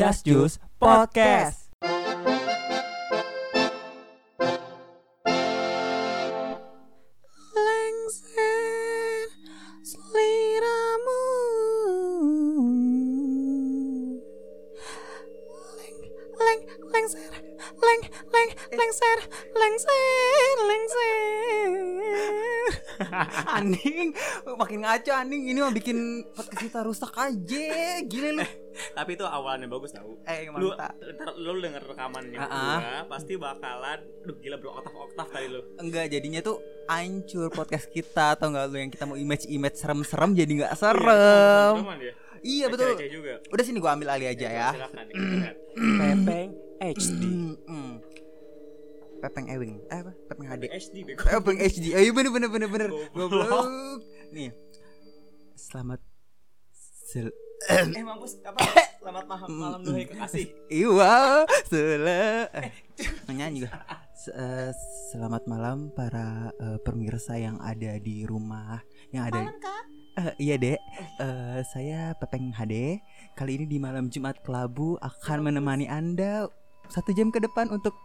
Just Juice Podcast. Lengser seliramu Leng, leng, lengser Leng, leng, lengser Lengser, lengser Aning, makin ngaco Aning. Ini mah bikin podcast kita rusak aja. Gila lu. Tapi itu awalnya bagus tau Eh, Lu, ntar lu denger rekamannya Ah, gua Pasti bakalan Duh gila bro oktav-oktav tadi lu Enggak, jadinya tuh hancur podcast kita atau enggak lu yang kita mau image-image serem-serem jadi nggak serem. Teman ya Iya betul. Juga Udah sini gua ambil alih aja ya. Nih, kita lihat. Pepeng HD Mm. Pepeng Ewing. Eh apa? Pepeng HD. HD Pepeng HD. Oh, iya bener bener bener bener. Goblok. Goblok. Nih. Selamat sel Eh mampus apa Selamat malam malam duhai kekasih Iya, sela eh, nyanyi juga. Eh, selamat malam para eh, pemirsa yang ada di rumah, yang ada. Eh, iya dek, Eh, saya Pepeng HD. Kali ini di malam Jumat Kelabu akan menemani anda satu jam ke depan untuk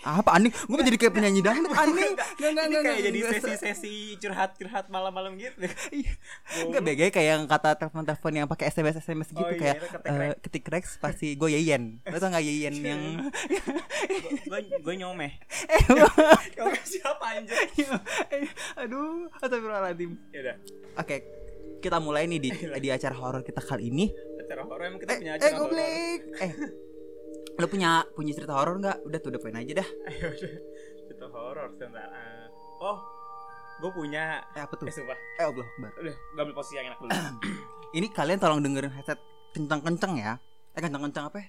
apa Aning? Gue jadi kayak penyanyi dangdut Aning. Nggak nggak Ini nggak kayak jadi nggak, se- sesi-sesi curhat-curhat malam-malam gitu. Iya. Enggak bege kayak yang kata telepon-telepon yang pakai SMS SMS gitu Oh iya, kayak itu ketik eh, rex. pasti gue yeyen. Lo tau gak yeyen yang Gue gue nyomeh. Eh Nyomeh siapa anjir? Aduh astagfirullahaladzim. Ya udah. Oke kita mulai nih di di acara horor kita kali ini. Acara horor emang kita eh punya eh acara horor. eh lo punya punya cerita horor nggak? Udah tuh udah poin aja dah. Ayo udah. Cerita horor sebentar Ah, Oh Gue punya. Eh apa tuh? Eh sumpah. Eh Allah Akbar. Udah gue ambil posisi yang enak dulu. Ini kalian tolong dengerin headset kencang-kencang ya. Eh kencang-kencang apa ya?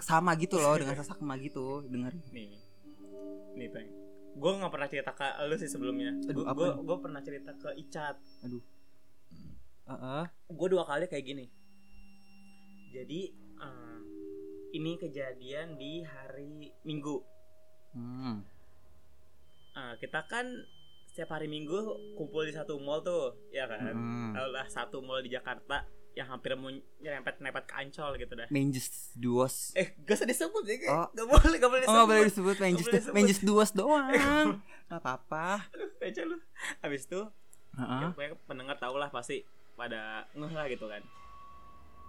Sama gitu loh dengan sesakma gitu dengerin. Nih Nih. Peng Gue gak pernah cerita ke lu sih sebelumnya. Aduh, apa Gue gue pernah cerita ke Icat. Heeh. Gue dua kali kayak gini. Jadi eh, Ini kejadian di hari Minggu. Hmm. Eh, Kita kan Setiap hari Minggu kumpul di satu mall tuh Ya kan? Hmm. Lah satu mall di Jakarta Yang hampir mau nyerempet-nyerempet ke Ancol gitu dah. Manjus duos. Eh gak usah disebut ya Oh. Gak boleh Gak boleh Oh disebut. Manjus Nggak boleh disebut. Manjus duos doang. Nggak apa-apa. Aja lu. Habis itu Heeh. ya, pokoknya pendengar tau lah pasti pada ngeh lah gitu kan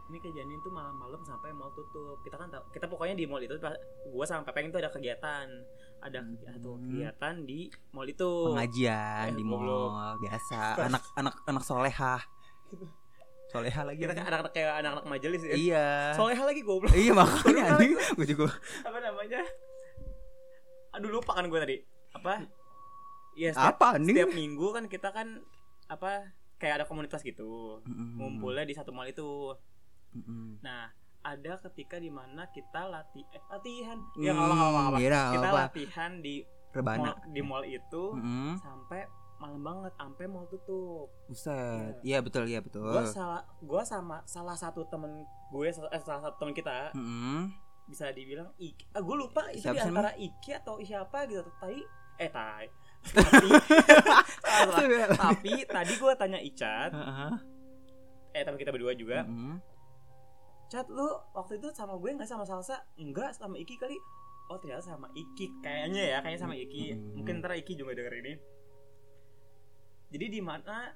ini kejadian itu malam-malam sampai mall tutup. Kita kan tahu kita pokoknya di mall itu gua sama Pepeng itu ada kegiatan. Ada Hmm. satu kegiatan di mall itu. Pengajian Eh, di mall biasa. Anak anak anak solehah. Solehah lagi kita kan anak-anak kayak anak-anak majelis ya. Iya. Soalnya lagi goblok. Iya makanya anjing. gue juga apa namanya? Aduh lupa kan gue tadi. Apa? Iya setiap, apa nih setiap minggu kan kita kan apa kayak ada komunitas gitu. Hmm. ngumpulnya di satu mall itu Mm-mm. Nah, ada ketika di mana kita latih eh, latihan. Hmm, Ya apa nggak apa, iya Kita apa. latihan di rebana mall, di mall itu Mm-mm. sampai malam banget, sampai mall tutup. Buset. Iya betul iya betul. Gua salah gua sama salah satu temen gue eh, salah satu temen kita Mm-mm. bisa dibilang Iki. Ah, gue lupa itu Siapa di antara Iki atau siapa gitu. Tai eh tai. Tapi salah. tapi tadi gue tanya Icat, Heeh. eh teman kita berdua juga, Mm-mm. Cat lu waktu itu sama gue nggak sama salsa? Enggak sama Iki kali. Oh ternyata sama Iki kayaknya ya kayaknya sama Iki. Hmm. Mungkin ntar Iki juga denger ini. Jadi di mana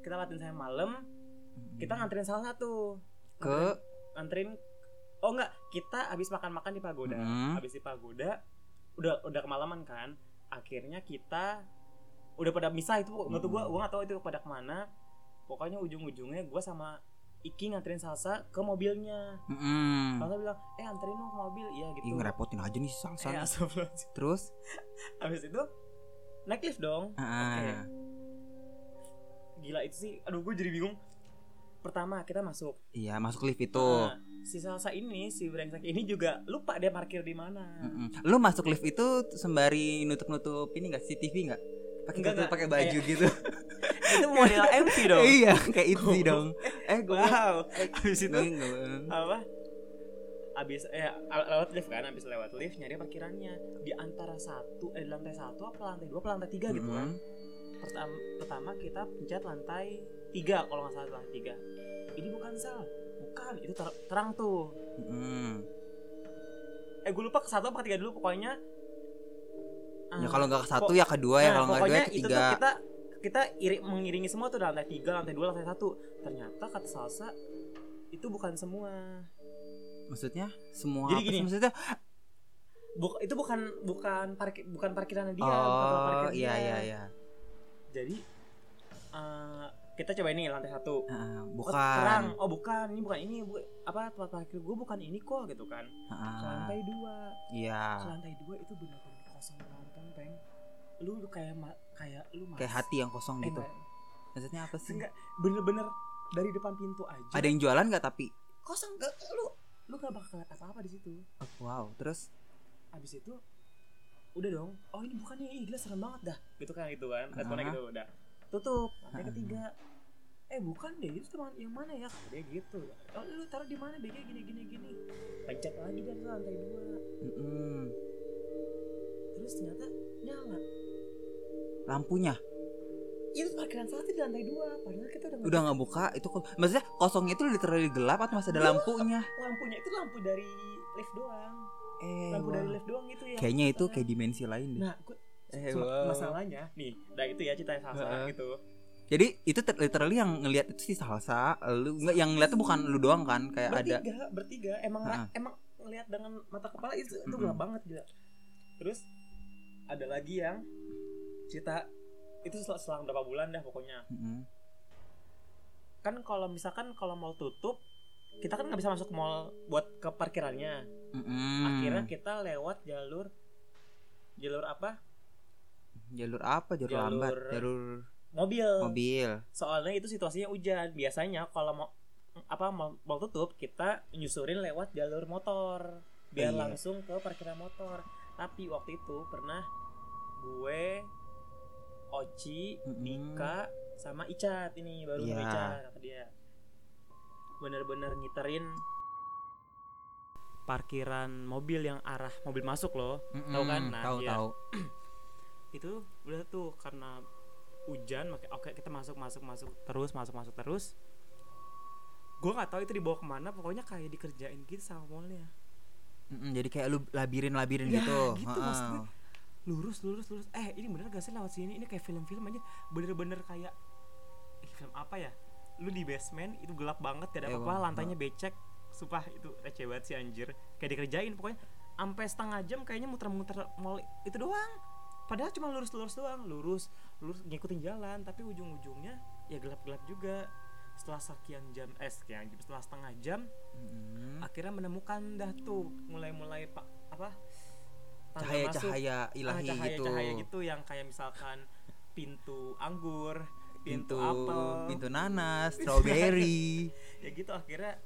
kita latihan saya malam, kita nganterin salah satu ke nganterin oh enggak kita habis makan-makan di pagoda Hmm. habis di pagoda udah udah kemalaman kan akhirnya kita udah pada misah itu nggak tahu gua Hmm. gua nggak tahu itu pada ke mana pokoknya ujung-ujungnya gua sama Iki nganterin salsa ke mobilnya Mm-mm. Salsa bilang eh anterin dong ke mobil iya gitu Ih ngerepotin aja nih salsa. Eh. Terus habis itu naik lift dong ah. gila itu sih aduh gue jadi bingung pertama kita masuk Iya masuk lift itu. Nah, si salsa ini si brengsek ini juga lupa dia parkir di mana Mm-mm. Lu masuk lift itu sembari nutup-nutup ini enggak CCTV enggak? Pakai Enggak, pakai baju gitu. itu model MV dong. Iya, kayak itu dong. Eh gue wow. habis itu apa? Abis eh lewat lift kan abis lewat lift nyari parkirannya. Di antara satu eh di lantai satu apa lantai dua apa lantai tiga gitu kan. Pertama pertama kita pencet lantai tiga kalau nggak salah lantai tiga. Ini bukan sel bukan. Itu ter- terang tuh. Mm-mm. eh gue lupa ke satu apa ketiga dulu pokoknya ya ah, kalau nggak ke satu ya kedua ya Nah, kalau nggak pokoknya ya itu ketiga. tuh kita kita iri, mengiringi semua tuh lantai tiga lantai dua lantai satu. Ternyata kata salsa itu bukan semua. Maksudnya semua Jadi gini. maksudnya? Buk- itu bukan bukan parkir bukan parkiran dia bukan oh parkir iya dia. iya iya. Jadi eh, kita coba ini lantai satu. Oh, bukan. terang oh bukan ini bukan ini bu, apa tempat parkir gue bukan ini kok gitu kan. Ah, lantai dua. Iya. Ke lantai dua itu benar-benar kosong lompong peng. Lu lu kayak ma- kayak lu mas kayak hati yang kosong eh, gitu. enggak, maksudnya apa sih? Enggak bener-bener dari depan pintu aja. Ada yang jualan nggak tapi? Kosong. Gak lu lu gak bakal lihat apa-apa di situ. Oh, wow. Terus? Abis itu udah dong. Oh ini bukan nih ih, gila serem banget dah. Gitu kan gitu kan? Responnya Ah. gitu udah. Tutup. Lantai ketiga. Eh bukan deh. Itu teman yang mana ya? Dia gitu. Oh lu taruh di mana? BG gini gini gini. Pencet lagi dari lantai dua. Mm-mm. Terus ternyata nyala. Lampunya? Itu parkiran satu di lantai dua padahal kita udah udah nggak buka itu kok maksudnya kosongnya itu literally gelap atau masih ada lampunya? Lampunya itu lampu dari lift doang. Eh lampu wow. dari lift doang gitu ya kayaknya itu kayak dimensi lain deh. Nah gua, Eh, wow. masalahnya nih nah itu ya cerita salsa Heeh. gitu. Jadi itu ter- literally yang ngelihat itu sih salsa lu nggak yang ngeliat tuh bukan lu doang kan kayak ada bertiga bertiga emang Ha-ha. emang ngelihat dengan mata kepala itu itu gelap banget gila. Terus ada lagi yang cerita itu selang, selang berapa bulan dah pokoknya. Mm-mm. kan kalau misalkan kalau mall tutup kita kan nggak bisa masuk mall buat ke parkirannya. Mm-mm. akhirnya kita lewat jalur jalur apa? Jalur apa? Jalur, Jalur lambat. Jalur mobil. mobil. Soalnya itu situasinya hujan. Biasanya kalau mau apa mau, mau tutup kita nyusurin lewat jalur motor. Biar Iya. langsung ke parkiran motor. Tapi waktu itu pernah gue Oci. Dika sama Icat ini baru sama Icat kata dia bener-bener ngiterin parkiran mobil yang arah mobil masuk loh Mm-mm. Tahu kan? Nah, tahu iya. tahu itu udah tuh karena hujan oke kita masuk masuk masuk terus masuk masuk terus gue nggak tahu itu dibawa ke mana pokoknya kayak dikerjain gitu sama mallnya Mm-mm, jadi kayak lu labirin labirin Ya, gitu gitu Ha-ha. maksudnya. Lurus lurus lurus. Eh ini bener gak sih lewat sini? Ini kayak film-film aja. Bener-bener kayak eh, film apa ya? Lu di basement itu gelap banget tidak Eh, apa-apa lantainya becek. Sumpah itu receh banget sih anjir. Kayak dikerjain pokoknya sampai setengah jam kayaknya muter-muter mall itu doang. Padahal cuma lurus-lurus doang lurus lurus ngikutin jalan. Tapi ujung-ujungnya ya gelap-gelap juga. Setelah sekian jam eh sekian jam setelah setengah jam Mm-mm. akhirnya menemukan dah tuh mulai-mulai pak apa tanda masuk. Ah, ilahi cahaya, gitu. cahaya gitu yang kayak misalkan pintu anggur pintu, pintu apel. pintu nanas strawberry. Ya gitu akhirnya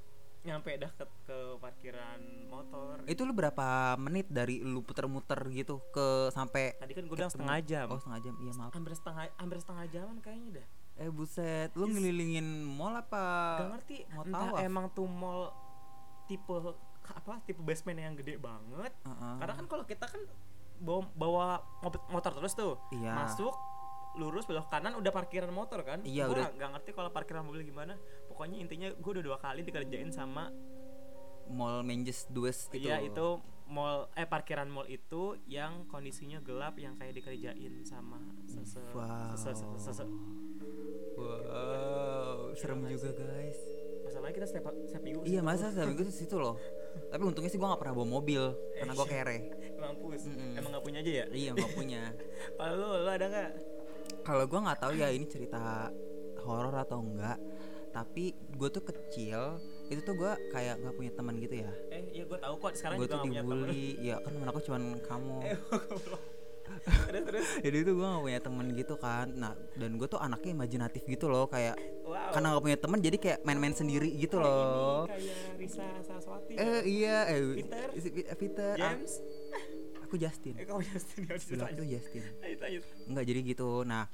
nyampe dah ke, ke parkiran motor. Itu lu berapa menit dari lu puter-muter gitu ke sampai tadi kan gue bilang setengah jam. Oh setengah jam. Iya maaf. Hampir setengah hampir setengah jaman kayaknya dah. Eh buset. Lu Yes. ngelilingin mall apa? Gak ngerti. Mau tawaf. emang tuh mall tipe apa tipe basement yang gede banget. Heeh. karena kan kalau kita kan bawa, bawa motor terus tuh. Iya. Masuk lurus belok kanan udah parkiran motor kan? Iya, Gua udah. nggak- nggak ngerti kalau parkiran mobil gimana. Pokoknya intinya gue udah dua kali dikerjain sama mall Menjes Dues itu. Iya itu mall eh parkiran mall itu yang kondisinya gelap yang kayak dikerjain sama sese Wow. sese- sese- sese- wow serem juga guys. Masalahnya kita setiap setiap minggu iya masa seminggu ke situ loh tapi untungnya sih gua nggak pernah bawa mobil karena gua kere. Mampus Mm-mm. emang nggak punya aja ya? Iya nggak punya. Kalau lu lu ada nggak? Kalau gua nggak tahu ya ini cerita horor atau enggak tapi gue tuh kecil itu tuh gua kayak nggak punya teman gitu ya. Eh iya gue tahu kok sekarang gue tuh dibully ya kan aku cuman kamu. Eh. Terus terus. Jadi itu gue gak punya temen gitu kan. Nah dan gue tuh anaknya imajinatif gitu loh kayak wow. karena gak punya temen jadi kayak main-main sendiri gitu Kayak loh. ini kayak Risa Saraswati. Eh iya eh Peter? it Peter. Ah, James aku Justin. Eh kamu Justin ya Sebelah aku Justin. Lanjut lanjut. Enggak jadi gitu. Nah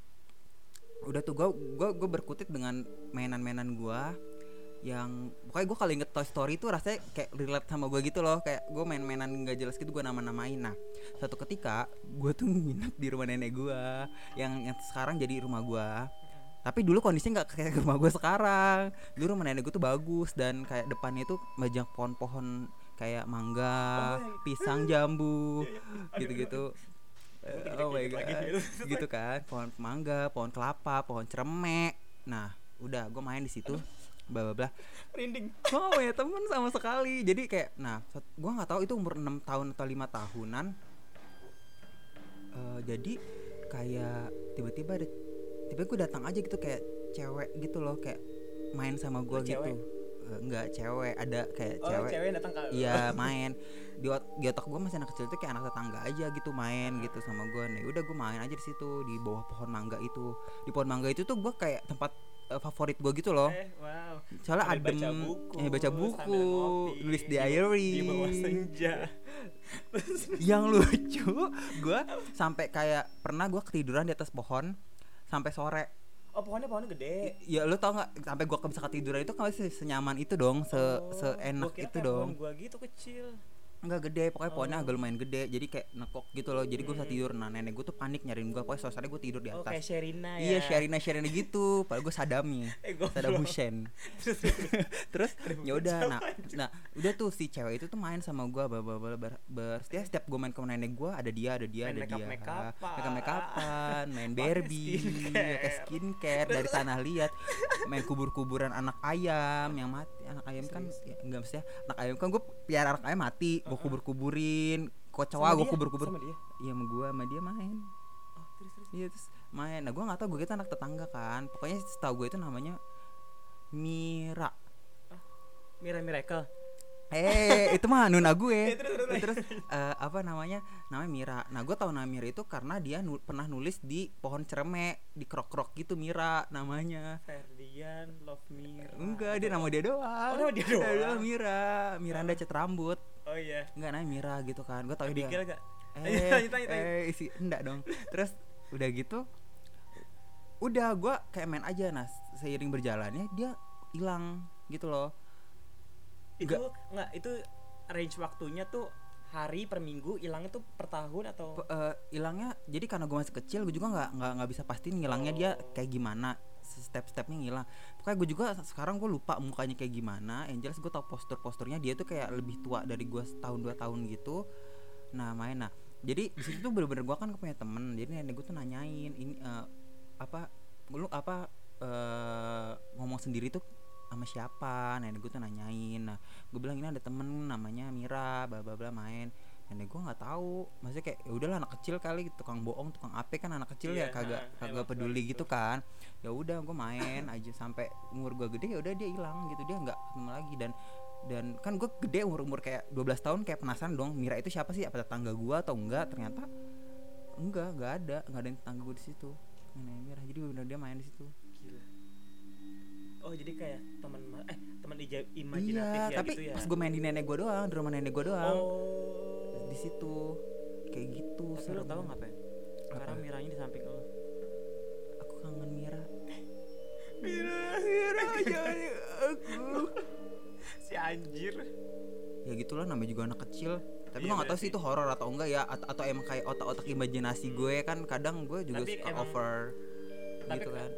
udah tuh gue gue berkutit dengan mainan-mainan gue yang pokoknya gue kalau inget Toy Story itu rasanya kayak relate sama gue gitu loh. Kayak gue main-mainan nggak jelas gitu gue nama-namain. Nah satu ketika gue tuh nginep di rumah nenek gue yang yang sekarang jadi rumah gue tapi dulu kondisinya nggak kayak rumah gue sekarang. Dulu rumah nenek gue tuh bagus dan kayak depannya tuh banyak pohon-pohon kayak mangga, Oh, pisang, jambu, gitu-gitu. Oh my god, gitu kan, pohon mangga, pohon kelapa, pohon ceremek. Nah, udah gue main di situ, bla bla bla. Merinding. gak punya temen sama sekali jadi kayak nah gue nggak tahu itu umur 6 tahun atau lima tahunan Eh, jadi kayak tiba-tiba ada tiba gue datang aja gitu kayak cewek gitu loh kayak main sama gue Lu gitu cewek? Eh, nggak cewek ada kayak Oh, cewek cewek datang ke. Iya main di, ot- di otak gue masih anak kecil tuh kayak anak tetangga aja gitu main gitu sama gue nih udah gue main aja di situ di bawah pohon mangga itu di pohon mangga itu tuh gue kayak tempat eh, favorit gue gitu loh Eh, wow. soalnya adem baca buku, eh, baca buku ngopi, nulis di- diary Di bawah senja. yang lucu gue sampai kayak pernah gue ketiduran di atas pohon sampai sore Oh, pohonnya pohonnya gede. ya lu tau nggak sampai gue bisa ketiduran itu kan masih senyaman itu dong se Oh, seenak gua kira itu dong gua gitu kecil. Enggak gede, pokoknya pohonnya Oh. agak lumayan gede Jadi kayak nekok gitu loh. Jadi gue bisa Hmm. tidur. Nah nenek gue tuh panik nyariin gue Pokoknya suasananya gue tidur di Oh, atas. kayak Sherina ya. Iya Sherina Sherina gitu. Padahal gue Sadami. Eh. Saddam Hussein. Terus ya udah. nah, nah udah tuh si cewek itu tuh main sama gue ber, ber, ber, ber, ber- setiap setiap gue main ke nenek gue ada dia ada dia Main ada dia make-up-make-upan. make makeupan main Barbie skincare. pakai skincare. Dari tanah liat main kubur-kuburan anak ayam yang mati anak ayam kan ya, enggak maksudnya anak ayam kan gue piara anak ayam mati gue kubur-kuburin kocoa Sama gue Sama dia? iya sama gue sama dia main Oh, terus terus. Iya terus main. Nah gue nggak tahu gue itu anak tetangga kan. Pokoknya setahu gue itu namanya Mira. Mira Miracle. Eh itu mah nuna gue. Ya, terus, terus, terus eh, apa namanya? Namanya Mira. Nah gue tahu nama Mira itu karena dia nu- pernah nulis di pohon cermek di krok-krok gitu Mira namanya. Ferdian Love Mira. Enggak dia nama dia doang. Oh, nama dia doang. Mira. Miranda cat rambut. Oh iya. Enggak namanya Mira gitu kan. Gue tahu dia. Abigail gak? eh, eh isi enggak dong terus udah gitu udah gua kayak main aja nah seiring berjalannya dia hilang gitu loh Itu enggak itu range waktunya tuh hari per minggu hilangnya tuh per tahun atau? Eh, hilangnya jadi karena gua masih kecil gue juga nggak nggak nggak bisa pastiin ngilangnya dia Oh. kayak gimana step-stepnya ngilang. Pokoknya gue juga sekarang gue lupa mukanya kayak gimana yang jelas gue tau postur-posturnya dia tuh kayak lebih tua dari gua setahun dua tahun gitu. Nah main nah jadi di situ tuh bener-bener gue kan punya temen jadi nenek gue tuh nanyain ini eh, apa lu apa eh, ngomong sendiri tuh sama siapa. Nenek gue tuh nanyain nah gue bilang ini ada temen namanya Mira bla bla bla main nenek gue nggak tahu. Maksudnya kayak ya udahlah anak kecil kali tukang bohong tukang ape kan anak kecil Iya, ya kagak nah, kagak peduli gitu kan. Ya udah gue main aja sampai umur gue gede ya udah dia hilang gitu dia nggak ketemu lagi. Dan dan kan gue gede umur umur kayak 12 tahun kayak penasaran dong Mira itu siapa sih? Apa tetangga gue atau enggak ternyata enggak enggak ada enggak ada yang tetangga gue di situ. Nenek Mira jadi benar dia main di situ. Gila. Oh jadi kayak teman ma- eh teman ija- imajinatif iya ya tapi gitu ya. pas gue main di nenek gue doang di rumah nenek gue doang Oh. di situ kayak gitu Tapi lo tau nggak pen? Sekarang? Miranya di samping lo. aku kangen Mira Mira, Mira jangan aku si anjir. ya gitulah namanya juga anak kecil tapi Iya, gue gak tahu berarti. sih itu horor atau enggak ya atau, atau emang kayak otak-otak imajinasi gue kan kadang gue juga Tapi suka emang- over tapi gitu kan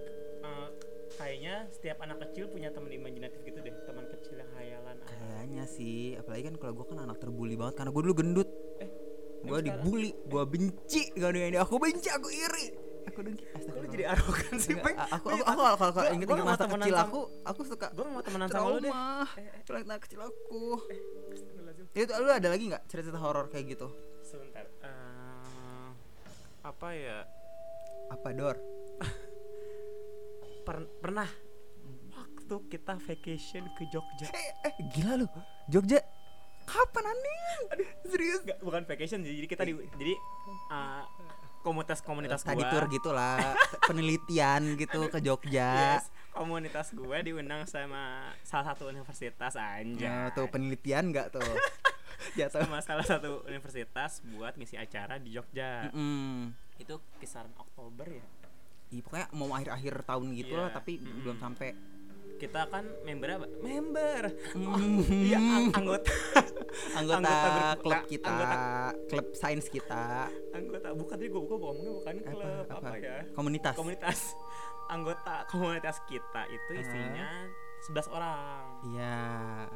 Eh, kayaknya setiap anak kecil punya teman imajinatif gitu deh, teman kecil yang hayalan. ah. Kayaknya sih apalagi kan kalau gue kan anak terbuli banget karena gue dulu gendut Eh, gue dibully gue benci gak ini aku benci aku iri aku dengki lu Astagfirullah. jadi arogan sih, Peng? a- aku aku kalau kalau inget inget masa kecil aku aku suka Gue mau temenan sama lu deh. trauma Eh, eh. cerita kecil aku Astagfirullahaladzim. itu lu ada lagi nggak cerita horor kayak gitu Sebentar. Eh, apa ya? apa dor Per- pernah waktu kita vacation ke Jogja. eh, eh gila lu Jogja kapan aneh serius Nggak, bukan vacation. Jadi kita di jadi eh, komunitas-komunitas tadi gua. tour gitulah penelitian gitu ke Jogja Yes, komunitas gue diundang sama salah satu universitas anjay. Ya, tuh penelitian nggak tuh jatuh sama salah satu universitas buat ngisi acara di Jogja. Mm. Itu kisaran Oktober ya. Iya, pokoknya mau akhir-akhir tahun gitu lah Iya, tapi mm-mm. belum sampai Kita kan member apa? Member. Oh, Mm. iya ang- anggota anggota, Anggota ber- klub kita anggota- klub sains kita anggota bukan tadi gue ngomongnya bukan klub apa, apa? ya? komunitas Komunitas anggota komunitas kita itu isinya 11 orang Iya.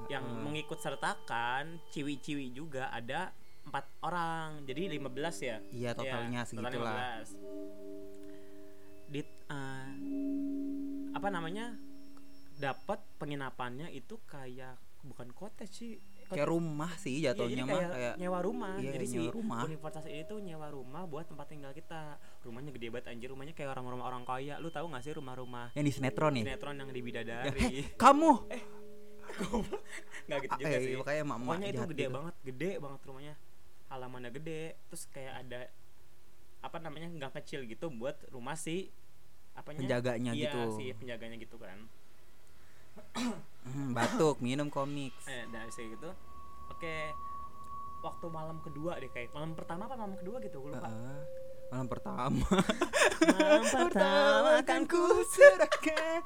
yang eh, mengikut sertakan ciwi-ciwi juga ada empat orang jadi 15 ya Iya totalnya Iya, segitulah. 15. di eh, apa namanya dapat penginapannya itu kayak bukan cottage sih Kayak rumah sih Iya, jatuhnya mah kayak, kayak nyewa rumah iya, jadi si rumah. universitas ini tuh nyewa rumah buat tempat tinggal kita rumahnya gede banget anjir rumahnya kayak orang-rumah orang kaya lu tahu gak sih rumah-rumah yang di sinetron nih. sinetron yang di Ya, bidadari Kamu. nggak gitu juga eh, sih makanya emak-emak pokoknya itu gede gitu. banget gede banget rumahnya halamannya gede terus kayak ada apa namanya gang kecil gitu buat rumah si apanya Penjaganya iya, gitu. si penjaganya gitu kan batuk, minum komik. eh dari situ gitu oke waktu malam kedua deh kayak malam pertama apa malam kedua gitu gue lupa Heeh. malam pertama. malam pertama kan ku serahkan.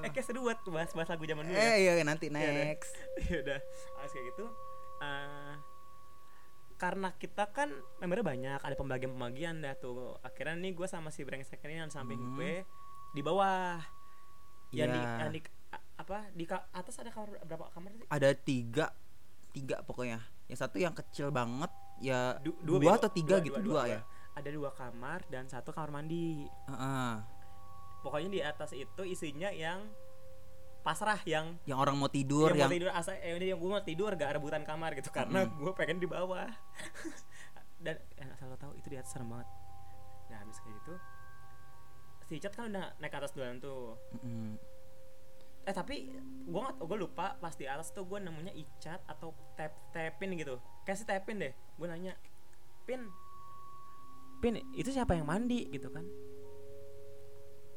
eh kayak seru buat bahas bahas lagu zaman dulu ya Eh iya nanti Iya, next. ya udah harus kayak gitu eh, karena kita kan membernya banyak ada pembagian pembagian dah tuh akhirnya nih gue sama si brengsek ini yang samping Hmm. gue di bawah yang di, Iya. yang di apa di ka- atas ada kamar berapa kamar sih Ada tiga, tiga pokoknya. Yang satu yang kecil banget, ya Du- dua, bego. atau tiga gitu dua, ya. ada dua kamar dan satu kamar mandi Heeh. pokoknya di atas itu isinya yang pasrah yang Yang orang mau tidur, yang, yang, mau tidur asa eh ini yang gue mau tidur gak rebutan kamar gitu karena Mm-mm. gue pengen di bawah dan yang asal lo tahu itu di atas serem banget nah habis kayak gitu si Cat kan udah naik ke atas duluan tuh Mm-mm. Eh tapi gue nggak gue lupa pas di atas tuh gue nemunya Icat atau tap tapin gitu. Kayak si tapin deh gue nanya pin pin itu siapa yang mandi? Gitu kan.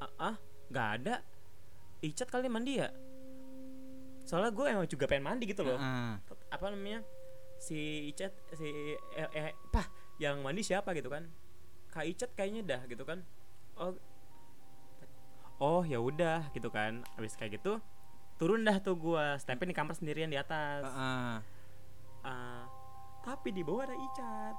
Ah ah nggak ada. Icat kali mandi ya? Soalnya gue emang juga pengen mandi gitu loh. Heeh. apa namanya si Icat si eh, eh pah yang mandi siapa gitu kan. Kak Icat kayaknya dah gitu kan. Oh oh ya udah gitu kan habis kayak gitu turun dah tuh gua stepin di kamar sendirian di atas Heeh. Ah, tapi di bawah ada Icat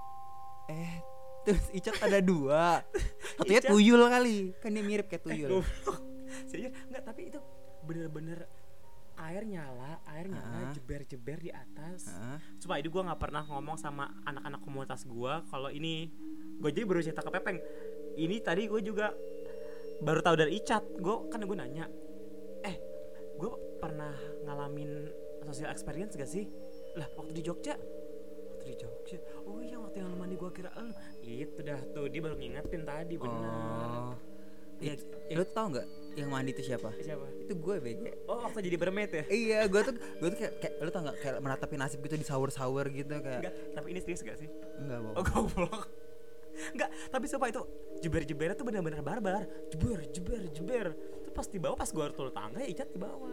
Eh, terus Icat ada dua. Satunya Icat- tuyul kali. Kan dia mirip kayak eh, tuyul. Serius, enggak tapi itu bener-bener air nyala air nyala Ah. jeber-jeber di atas Heeh. Cuma itu gue nggak pernah ngomong sama anak-anak komunitas gue kalau ini gue jadi baru cerita ke Pepeng. Ini tadi gue juga baru tahu dari Icat. Gue kan gue nanya, eh gue pernah ngalamin social experience gak sih? Lah waktu di Jogja, waktu di Jogja. Oh iya waktu yang mandi gue kira lu. Itu dah tuh dia baru ngingetin tadi bener. Oh. Ya, ya, Lu tau nggak yang mandi itu siapa? siapa? Itu gue BG. Oh waktu jadi bermet ya? Iya, gue tuh gue tuh kayak, kayak lu tau nggak kayak meratapi nasib gitu di sahur-sahur gitu kayak Enggak, tapi ini serius gak sih? enggak Oh bohong. goblok Enggak, tapi sumpah itu jeber-jebernya tuh bener-bener barbar Jeber, jeber, jeber Tuh pas di bawah, pas gua turun tangga ya Icat di bawah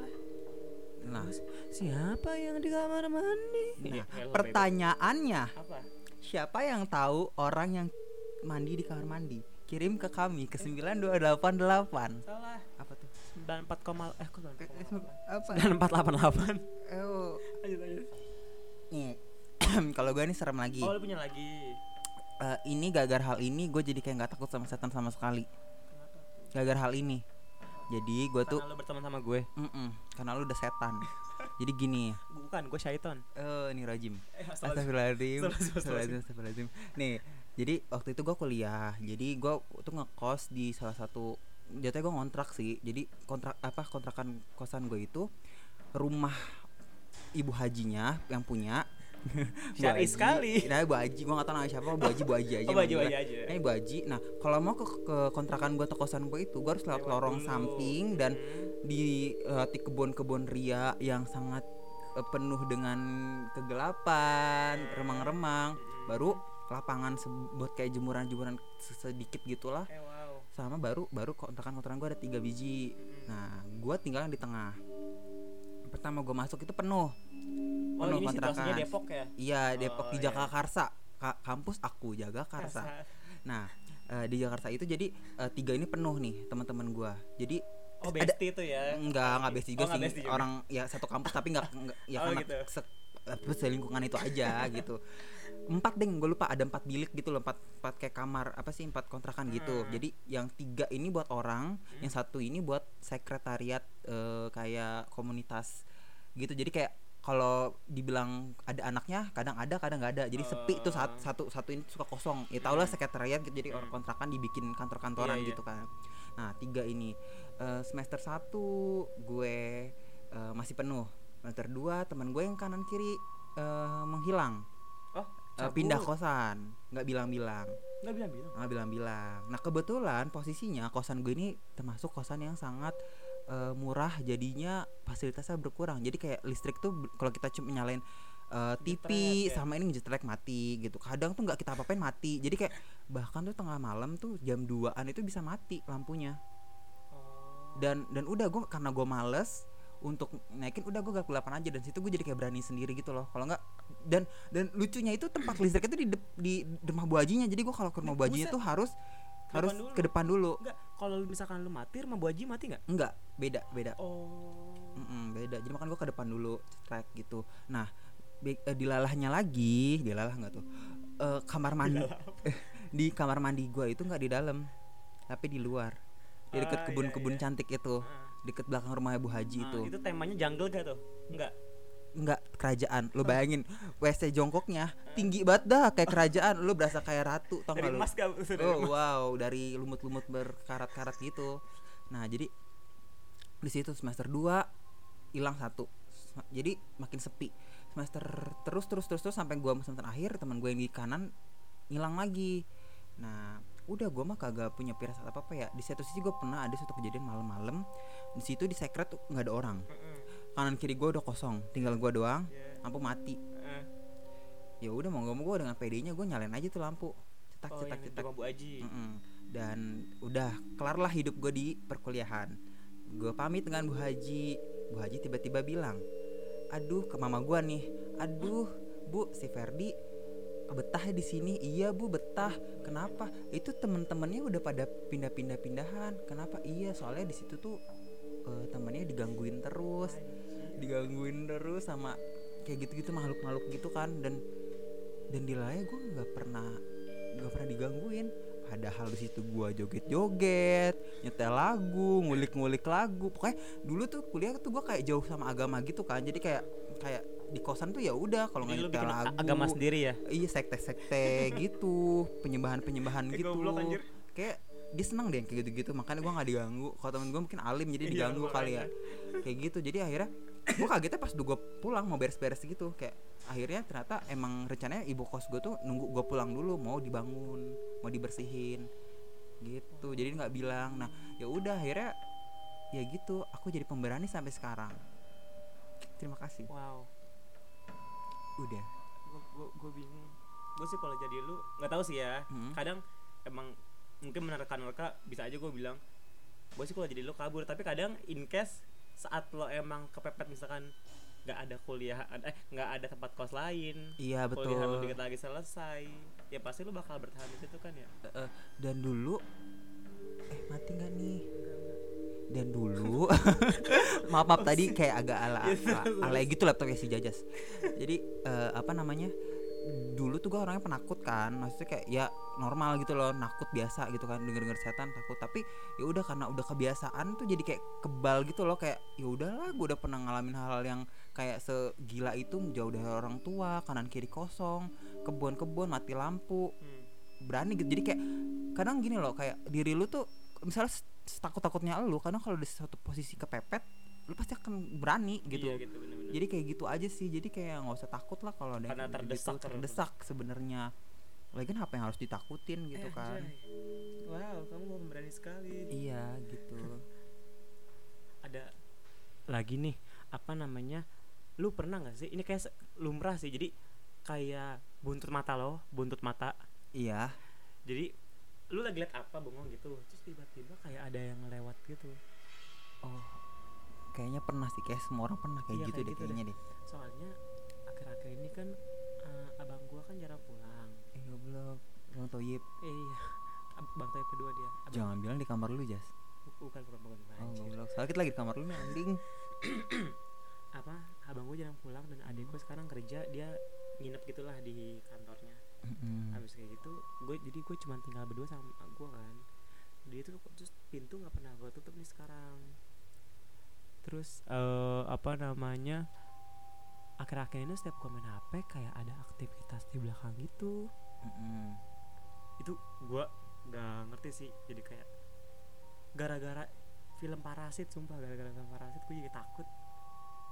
Nah, Siapa yang di kamar mandi? nah elah, pertanyaannya. Apa? siapa yang tahu orang yang mandi di kamar mandi? Kirim ke kami ke 9288. Salah Apa tuh? 94 koma Eh kok Eh, 94 Apa? 9488 Oh, Lanjut lanjut nih. Kalau gue nih serem lagi. Oh lu punya lagi Eh, ini gagar hal ini gue jadi kayak nggak takut sama setan sama sekali. Gagar hal ini. Jadi gue tuh Karena lu berteman sama gue Mm-mm, karena lu udah setan. Jadi gini, Bukan, gue syaiton eh ini rajim. Eh Astagfirullahaladzim. Astagfirullahaladzim. Astagfirullahaladzim. Astagfirullahaladzim. Nih, jadi waktu itu gue kuliah. Jadi gue tuh ngekos di salah satu jatuhnya gue ngontrak sih. Jadi kontrak apa kontrakan kosan gue itu rumah ibu hajinya yang punya. Bu Syari sekali. Nah, Bu Haji, gue gak tau namanya siapa, Bu Haji, Bu Haji aja. Oh baju manggilnya. aja aja Nah, Ibu Haji. Nah, kalau mau ke, ke kontrakan gue atau kosan gue itu, gue harus lewat lorong samping dan Hmm. di uh, di kebun-kebun ria yang sangat uh, penuh dengan kegelapan, remang-remang, Hmm. baru lapangan buat kayak jemuran-jemuran se- sedikit gitulah. Eh wow Sama baru baru kontrakan-kontrakan gue ada tiga biji. Hmm. Nah, gue tinggal di tengah. Pertama gue masuk itu penuh. Oh penuh kontrakan. Depok ya? Iya, Depok Oh, di iya. Jakarta. Ka- kampus aku Jakarta. Kasar. Nah, eh, di Jakarta itu jadi eh, tiga ini penuh nih teman-teman gue. Jadi Oh ada- itu ya? Enggak, enggak besti juga Oh, sih. bestie juga. Orang ya satu kampus tapi enggak, enggak ya Oh, karena gitu. se, apa, selingkungan itu aja gitu. empat deh gue lupa ada empat bilik gitu loh empat empat kayak kamar apa sih empat kontrakan gitu Hmm. jadi yang tiga ini buat orang yang satu ini buat sekretariat eh, kayak komunitas gitu jadi kayak kalau dibilang ada anaknya kadang ada kadang nggak ada jadi sepi tuh satu Oh. satu satu ini suka kosong ya tau lah Hmm. sekretariat gitu jadi orang Hmm. kontrakan dibikin kantor-kantoran Iya, iya. gitu kan nah tiga ini Eh, semester satu gue eh, masih penuh semester dua teman gue yang kanan kiri eh, menghilang oh cabut. pindah kosan nggak bilang-bilang nggak bilang-bilang nggak bilang-bilang nah kebetulan posisinya kosan gue ini termasuk kosan yang sangat eh, murah jadinya fasilitasnya berkurang. Jadi kayak listrik tuh kalau kita cuma nyalain eh, TV Jetrek, ya? sama ini ngejetrek mati gitu. Kadang tuh nggak kita apa-apain mati. Jadi kayak bahkan tuh tengah malam tuh jam 2an itu bisa mati lampunya. Oh. dan dan udah gue karena gue males untuk naikin udah gue gak kelapan aja. Dan situ gue jadi kayak berani sendiri gitu loh. Kalau nggak dan dan lucunya itu tempat listrik itu di dep- di, di rumah bu hajinya. Jadi gue kalau ke rumah bu hajinya Buset. tuh harus harus depan dulu. ke depan dulu Enggak, kalau misalkan lu mati rumah Bu Haji mati nggak? enggak beda beda Oh. Mm-mm, beda jadi makan gue ke depan dulu track gitu nah be- eh, dilalahnya lagi dilalah nggak tuh Eh, kamar mandi di kamar mandi gue itu nggak di dalam tapi di luar di deket Ah, iya, kebun-kebun iya. cantik itu Ah. deket belakang rumah bu haji Ah, itu itu temanya jungle gak tuh? Enggak. Enggak kerajaan. Lu bayangin WC jongkoknya Tinggi banget dah Kayak kerajaan. Lu berasa kayak ratu Tau Dari emas gak? Dari Oh emas. wow Dari lumut-lumut berkarat-karat gitu. Nah jadi di situ semester 2 hilang satu. Jadi makin sepi. Semester terus terus terus terus Sampai gua semester akhir Teman gue yang di kanan hilang lagi. Nah udah gua mah kagak punya firasat apa apa ya. Di satu sisi gue pernah ada suatu kejadian malam-malam di situ di secret tuh nggak ada orang. Kanan kiri gue udah kosong tinggal gua doang Iya. lampu mati. Heeh. ya udah mau gak mau gue dengan PD-nya gue nyalain aja tuh lampu. Cetak Oh, cetak di cetak. Haji. Mm-mm. dan udah kelar lah hidup gue di perkuliahan. Gue pamit dengan Bu Haji. Bu Haji tiba-tiba bilang aduh ke mama gue nih. Aduh Bu si Ferdi betah di sini. Iya bu betah. Kenapa? Itu temen-temennya udah pada pindah-pindah pindahan kenapa? Iya soalnya di situ tuh eh, temennya digangguin terus digangguin terus sama kayak gitu-gitu makhluk-makhluk gitu kan. Dan dan di Laya gue nggak pernah nggak pernah digangguin. Padahal di situ gua joget-joget nyetel lagu ngulik-ngulik lagu. Pokoknya dulu tuh kuliah tuh gua kayak jauh sama agama gitu kan. Jadi kayak kayak di kosan tuh ya udah kalau nggak nyetel lagu. agama sendiri ya? iya sekte-sekte gitu penyembahan-penyembahan gitu. kayak dia seneng deh kayak gitu-gitu. Makanya gua nggak diganggu. Kalau temen gua mungkin alim jadi Iya, diganggu kali ya. kayak gitu. Jadi akhirnya gua kagetnya pas gua pulang mau beres-beres gitu kayak akhirnya ternyata emang rencananya ibu kos gue tuh nunggu gua pulang dulu mau dibangun mau dibersihin gitu jadi nggak bilang nah ya udah akhirnya ya gitu aku jadi pemberani sampai sekarang terima kasih Wow. udah Gue gue gue bingung. Gue sih kalau jadi lu nggak tahu sih ya. Hmm. Kadang emang mungkin menerka-nerka bisa aja gue bilang gue sih kalau jadi lu kabur tapi kadang in case saat lo emang kepepet misalkan nggak ada kuliah eh nggak ada tempat kos lain iya betul kuliah lu dikit lagi selesai ya pasti lu bakal bertahan di situ kan ya? Eh, dan dulu eh mati nggak nih? Dan dulu maaf maaf tadi kayak agak ala ala, ala gitu laptopnya si Jajas. Jadi eh, apa namanya dulu tuh gue orangnya penakut kan maksudnya kayak ya normal gitu loh nakut biasa gitu kan denger denger setan takut. Tapi ya udah karena udah kebiasaan tuh jadi kayak kebal gitu loh kayak ya udahlah gue udah pernah ngalamin hal-hal yang kayak segila itu jauh dari orang tua kanan kiri kosong kebun-kebun mati lampu. Hmm. berani gitu. Jadi kayak kadang gini loh kayak diri lu tuh misalnya takut takutnya lu kadang kalau di satu posisi kepepet lu pasti akan berani gitu. Iya gitu bener-bener. Jadi kayak gitu aja sih. Jadi kayak nggak usah takut lah kalau ada yang Karena terdesak gitu, terdesak sebenarnya. Lagi apa yang harus ditakutin gitu Eh, kan. anjay. wow kamu berani sekali. Iya gitu. Ada lagi nih apa namanya lu pernah nggak sih? Ini kayak lumrah sih. Jadi kayak buntut mata lo buntut mata. Iya. Jadi lu lagi liat apa bengong gitu. Terus tiba-tiba kayak ada yang lewat gitu. Oh kayaknya pernah sih kayak semua orang pernah kayak Iya, gitu kayak deh gitu kayaknya deh. soalnya akhir-akhir ini kan eh, abang gua kan jarang pulang. Eh goblok. Bang Toyib. Eh, iya bang Toyib kedua dia. Abang, jangan bilang di kamar lu Jas. Bu- bukan bukan bukan. Oh goblok. Soalnya kita lagi di kamar lu nih anjing. Apa? Abang gua jarang pulang dan adik gua sekarang kerja dia nginep gitulah di kantornya. Mm-mm. habis kayak gitu gue jadi gue cuma tinggal berdua sama gue kan. Dia itu terus pintu nggak pernah gue tutup nih sekarang terus eh apa namanya akhir-akhir ini setiap gue main hp kayak ada aktivitas di belakang gitu Mm-mm. itu gue nggak ngerti sih jadi kayak gara-gara film parasit sumpah gara-gara film parasit gue jadi takut.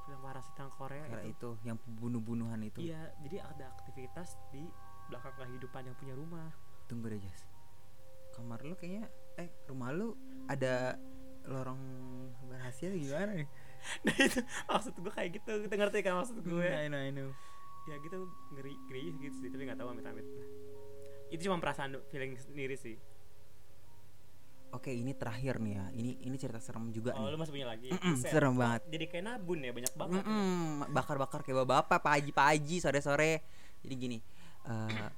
Film parasit yang Korea Karena itu. itu yang bunuh-bunuhan itu. Iya jadi ada aktivitas di belakang kehidupan yang punya rumah. Tunggu deh Jas kamar lu kayaknya eh rumah lu ada lorong rahasia gimana nih? Nah itu maksud gue kayak gitu. Kita ngerti kan maksud gue I know I know. Ya gitu ngeri ngeri gitu sih tapi nggak tahu amit amit itu cuma perasaan feeling sendiri sih. Oke ini terakhir nih ya. Ini ini cerita serem juga oh nih. lu masih punya lagi? Serem banget. jadi kayak nabun ya banyak banget. Ya. Mm-mm, bakar-bakar kayak bapak-bapak pagi pagi sore-sore. Jadi gini eh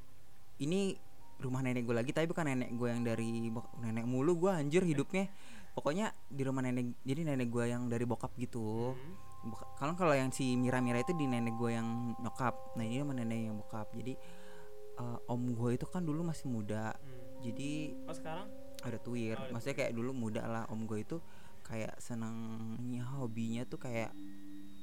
ini rumah nenek gue lagi tapi bukan nenek gue yang dari nenek mulu gue anjir hidupnya pokoknya di rumah nenek jadi nenek gue yang dari bokap gitu. Hmm. Kalau kalau yang si Mira Mira itu di nenek gue yang nyokap. Nah ini sama nenek yang bokap. Jadi eh, om gue itu kan dulu masih muda. Hmm. jadi oh sekarang? ada tuir. Oh, maksudnya kayak dulu muda lah om gue itu kayak senangnya hobinya tuh kayak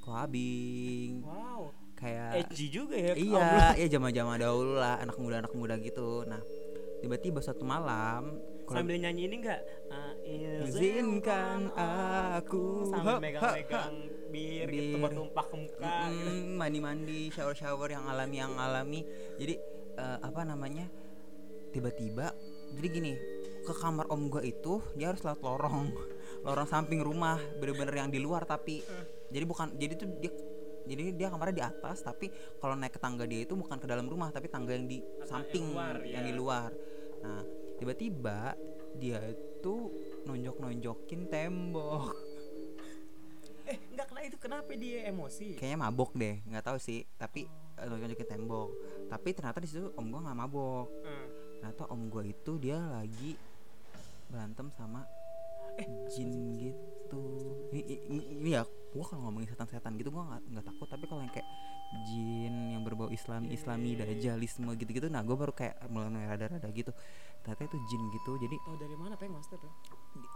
clubbing. Wow. Kayak edgy juga ya iya iya zaman zaman dahulu lah anak muda anak muda gitu. Nah tiba-tiba satu malam sambil nyanyi ini enggak Izinkan aku sambil megang-megang bir, gitu Bir. bertumpah ke muka gitu. Mm, mandi-mandi shower-shower yang alami yang alami jadi eh, apa namanya tiba-tiba jadi gini ke kamar om gue itu dia harus lewat lorong lorong samping rumah bener-bener yang di luar tapi jadi bukan jadi tuh dia jadi dia kamarnya di atas tapi kalau naik ke tangga dia itu bukan ke dalam rumah tapi tangga yang di samping luar, yang ya. di luar nah tiba-tiba dia itu nonjok-nonjokin tembok. Eh enggak kena itu kenapa dia emosi? Kayaknya mabok deh nggak tahu sih tapi eh, nonjokin tembok. Tapi ternyata di situ om gue nggak mabok. Hmm. ternyata om gue itu dia lagi berantem sama Eh, jin gitu. Ini, ini, ini ya gue kalau ngomongin setan-setan gitu gue nggak nggak takut. Tapi kalau yang kayak jin yang berbau islami Iya, islami iya, iya. dajjalisme gitu-gitu. Nah gue baru kayak mulai rada-rada gitu. Ternyata itu jin gitu. Jadi tahu dari mana pengen master tuh?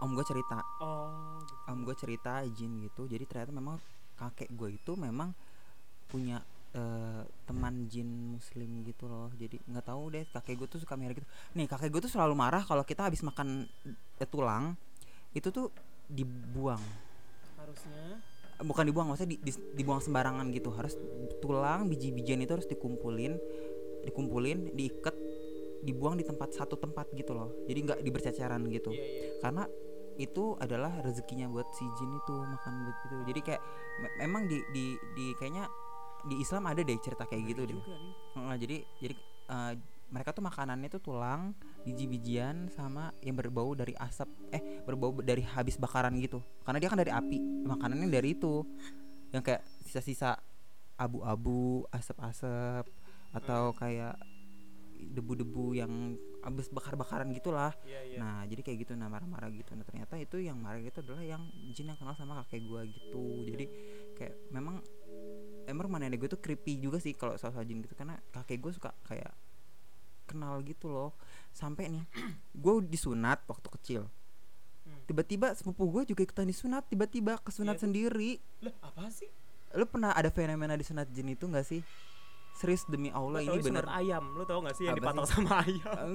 Om gue cerita. Oh gitu. om gue cerita jin gitu. Jadi ternyata memang kakek gue itu memang punya eh, teman jin muslim gitu loh. Jadi nggak tahu deh kakek gue tuh suka merah gitu. Nih kakek gue tuh selalu marah kalau kita habis makan eh, tulang itu tuh dibuang. Harusnya bukan dibuang maksudnya di- di- dibuang sembarangan gitu. Harus tulang biji-bijian itu harus dikumpulin dikumpulin diikat dibuang di tempat satu tempat gitu loh. Jadi nggak diberceceran gitu. Iya iya. Karena itu adalah rezekinya buat si jin itu makan buat itu. Jadi kayak me- memang di di di kayaknya di Islam ada deh cerita kayak gitu deh. Heeh, jadi jadi eh, mereka tuh makanannya tuh tulang biji-bijian sama yang berbau dari asap eh berbau dari habis bakaran gitu. Karena dia kan dari api makanannya dari itu. Yang kayak sisa-sisa abu-abu asap-asap atau kayak debu-debu yang habis bakar-bakaran gitulah. Iya iya. Nah jadi kayak gitu nah marah-marah gitu. Nah ternyata itu yang marah itu adalah yang jin yang kenal sama kakek gua gitu. Jadi kayak memang Emang nenek gue tuh creepy juga sih kalau soal jin gitu. Karena kakek gue suka kayak kenal gitu loh Sampai nih gue disunat waktu kecil Hmm. Tiba-tiba sepupu gue juga ikutan disunat Tiba-tiba kesunat Iya. sendiri lah apa sih Lu pernah ada fenomena disunat jin itu gak sih? Serius demi Allah Lu ini bener ayam lu tau gak sih yang Apa dipatok sih? sama ayam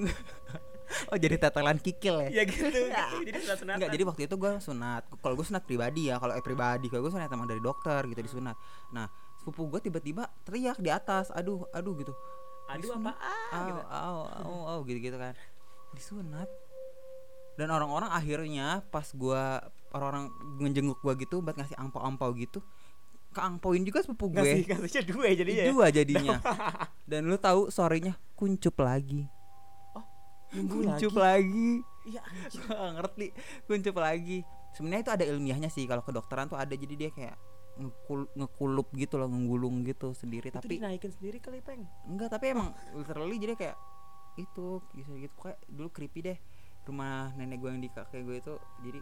Oh jadi tetelan kikil ya? ya gitu, gitu. jadi sunat sunat Enggak, jadi waktu itu gue sunat. Kalau gue sunat pribadi ya, kalau eh pribadi, kalau gue sunat emang dari dokter gitu disunat. Nah, sepupu gue tiba-tiba teriak di atas, aduh, aduh gitu. Aduh apa ah gitu au, au, au, gitu-gitu kan. Disunat. Dan orang-orang akhirnya pas gue orang-orang ngejenguk gue gitu buat ngasih angpau-angpau gitu, keangpauin juga sepupu ngasih gue. ngasihnya dua ya jadi ya Dua jadinya. Dan lu tahu sorenya kuncup lagi. Oh, kuncup lagi. iya anjir Gua nggak ngerti kuncup lagi sebenarnya itu ada ilmiahnya sih kalau kedokteran tuh ada jadi dia kayak ngekulup gitu loh menggulung gitu sendiri itu tapi naikin sendiri kali peng? Enggak tapi emang literally jadi kayak itu bisa gitu. Kayak dulu creepy deh rumah nenek gue yang di kakek gue itu jadi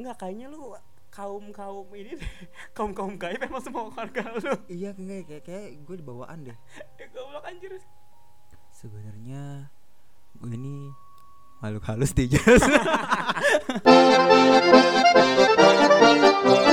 enggak kayaknya lu kaum kaum ini kaum kaum gaib emang semua keluarga lu. Iya kayak kayak, kayak gue dibawaan deh. Gue goblok anjir. Sebenarnya gue ini makhluk halus di